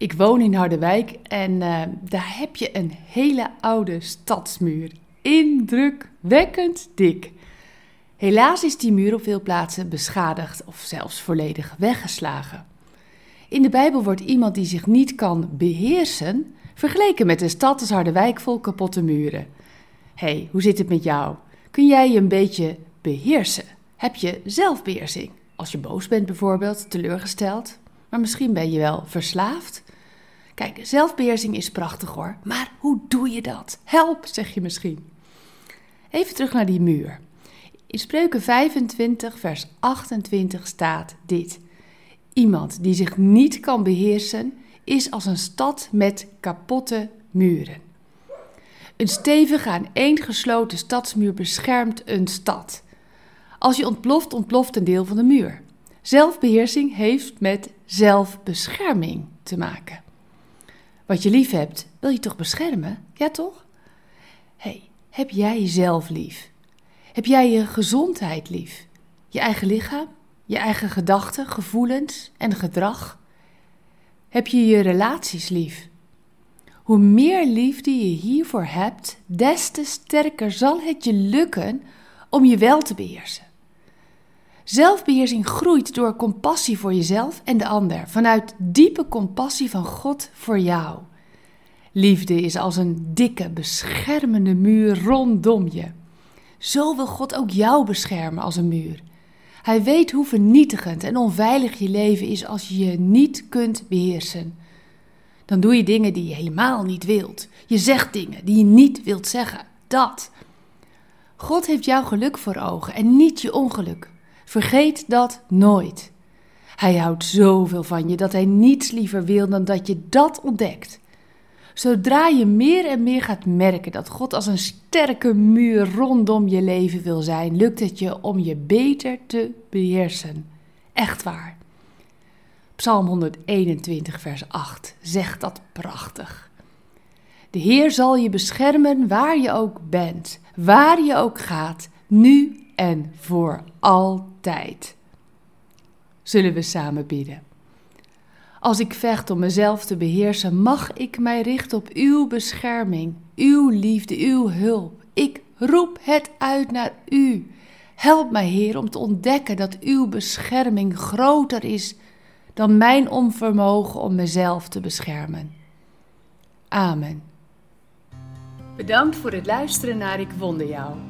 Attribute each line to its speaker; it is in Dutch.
Speaker 1: Ik woon in Harderwijk en uh, daar heb je een hele oude stadsmuur. Indrukwekkend dik. Helaas is die muur op veel plaatsen beschadigd of zelfs volledig weggeslagen. In de Bijbel wordt iemand die zich niet kan beheersen vergeleken met een stad als Harderwijk vol kapotte muren. hey, hoe zit het met jou? Kun jij je een beetje beheersen? Heb je zelfbeheersing? Als je boos bent bijvoorbeeld, teleurgesteld, maar misschien ben je wel verslaafd. Kijk, zelfbeheersing is prachtig hoor, maar hoe doe je dat? Help, zeg je misschien. Even terug naar die muur. In Spreuken 25, vers 28 staat dit. Iemand die zich niet kan beheersen, is als een stad met kapotte muren. Een stevige gesloten stadsmuur beschermt een stad. Als je ontploft, ontploft een deel van de muur. Zelfbeheersing heeft met zelfbescherming te maken. Wat je lief hebt, wil je toch beschermen? Ja, toch? hey, heb jij jezelf lief? Heb jij je gezondheid lief? Je eigen lichaam? Je eigen gedachten, gevoelens en gedrag? Heb je je relaties lief? Hoe meer liefde je hiervoor hebt, des te sterker zal het je lukken om je wel te beheersen. Zelfbeheersing groeit door compassie voor jezelf en de ander, vanuit diepe compassie van God voor jou. Liefde is als een dikke, beschermende muur rondom je. Zo wil God ook jou beschermen als een muur. Hij weet hoe vernietigend en onveilig je leven is als je je niet kunt beheersen. Dan doe je dingen die je helemaal niet wilt. Je zegt dingen die je niet wilt zeggen. Dat. God heeft jouw geluk voor ogen en niet je ongeluk. Vergeet dat nooit. Hij houdt zoveel van je dat hij niets liever wil dan dat je dat ontdekt. Zodra je meer en meer gaat merken dat God als een sterke muur rondom je leven wil zijn, lukt het je om je beter te beheersen. Echt waar. Psalm 121, vers 8 zegt dat prachtig. De Heer zal je beschermen waar je ook bent, waar je ook gaat, nu en voor altijd. Zullen we samen bidden? Als ik vecht om mezelf te beheersen, mag ik mij richten op uw bescherming, uw liefde, uw hulp. Ik roep het uit naar u. Help mij, Heer, om te ontdekken dat uw bescherming groter is dan mijn onvermogen om mezelf te beschermen. Amen. Bedankt voor het luisteren naar Ik Wonder Jou.